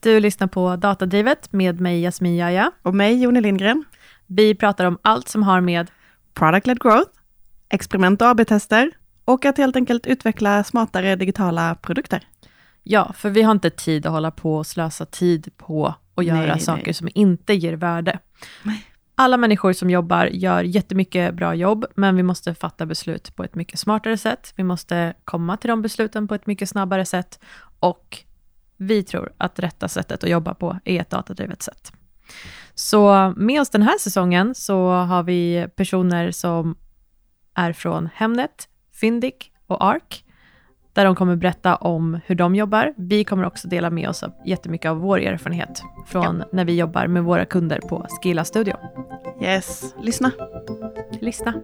Du lyssnar på Datadrivet med mig Jasmin Jaja. Och mig Joni Lindgren. Vi pratar om allt som har med Product-led growth, experiment och AB-tester och att helt enkelt utveckla smartare digitala produkter. Ja, för vi har inte tid att hålla på och slösa tid på att göra Nej, saker nej. som inte ger värde. Nej. Alla människor som jobbar gör jättemycket bra jobb, men vi måste fatta beslut på ett mycket smartare sätt. Vi måste komma till de besluten på ett mycket snabbare sätt och vi tror att rätta sättet att jobba på är ett datadrivet sätt. Så med oss den här säsongen så har vi personer som är från Hemnet, Fyndiq och Arc, där de kommer berätta om hur de jobbar. Vi kommer också dela med oss av jättemycket av vår erfarenhet från när vi jobbar med våra kunder på Skilla Studio. Yes, lyssna. Lyssna.